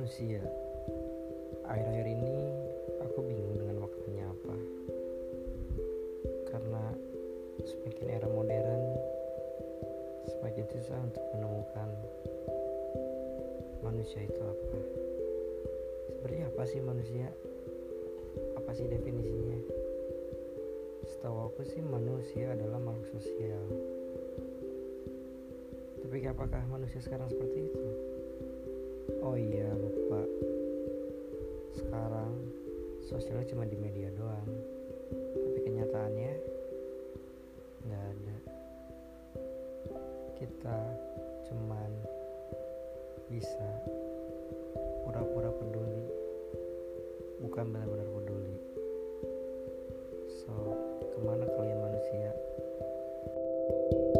Manusia Akhir-akhir ini aku bingung dengan waktunya apa Karena semakin era modern Semakin susah untuk menemukan manusia itu apa Sebenarnya apa sih manusia? Apa sih definisinya? Setahu aku sih manusia adalah makhluk sosial Tapi apakah manusia sekarang seperti itu? sosialnya cuma di media doang. Tapi kenyataannya nggak ada. Kita cuman bisa pura-pura peduli. Bukan benar-benar peduli. So ke mana kalian manusia? thank you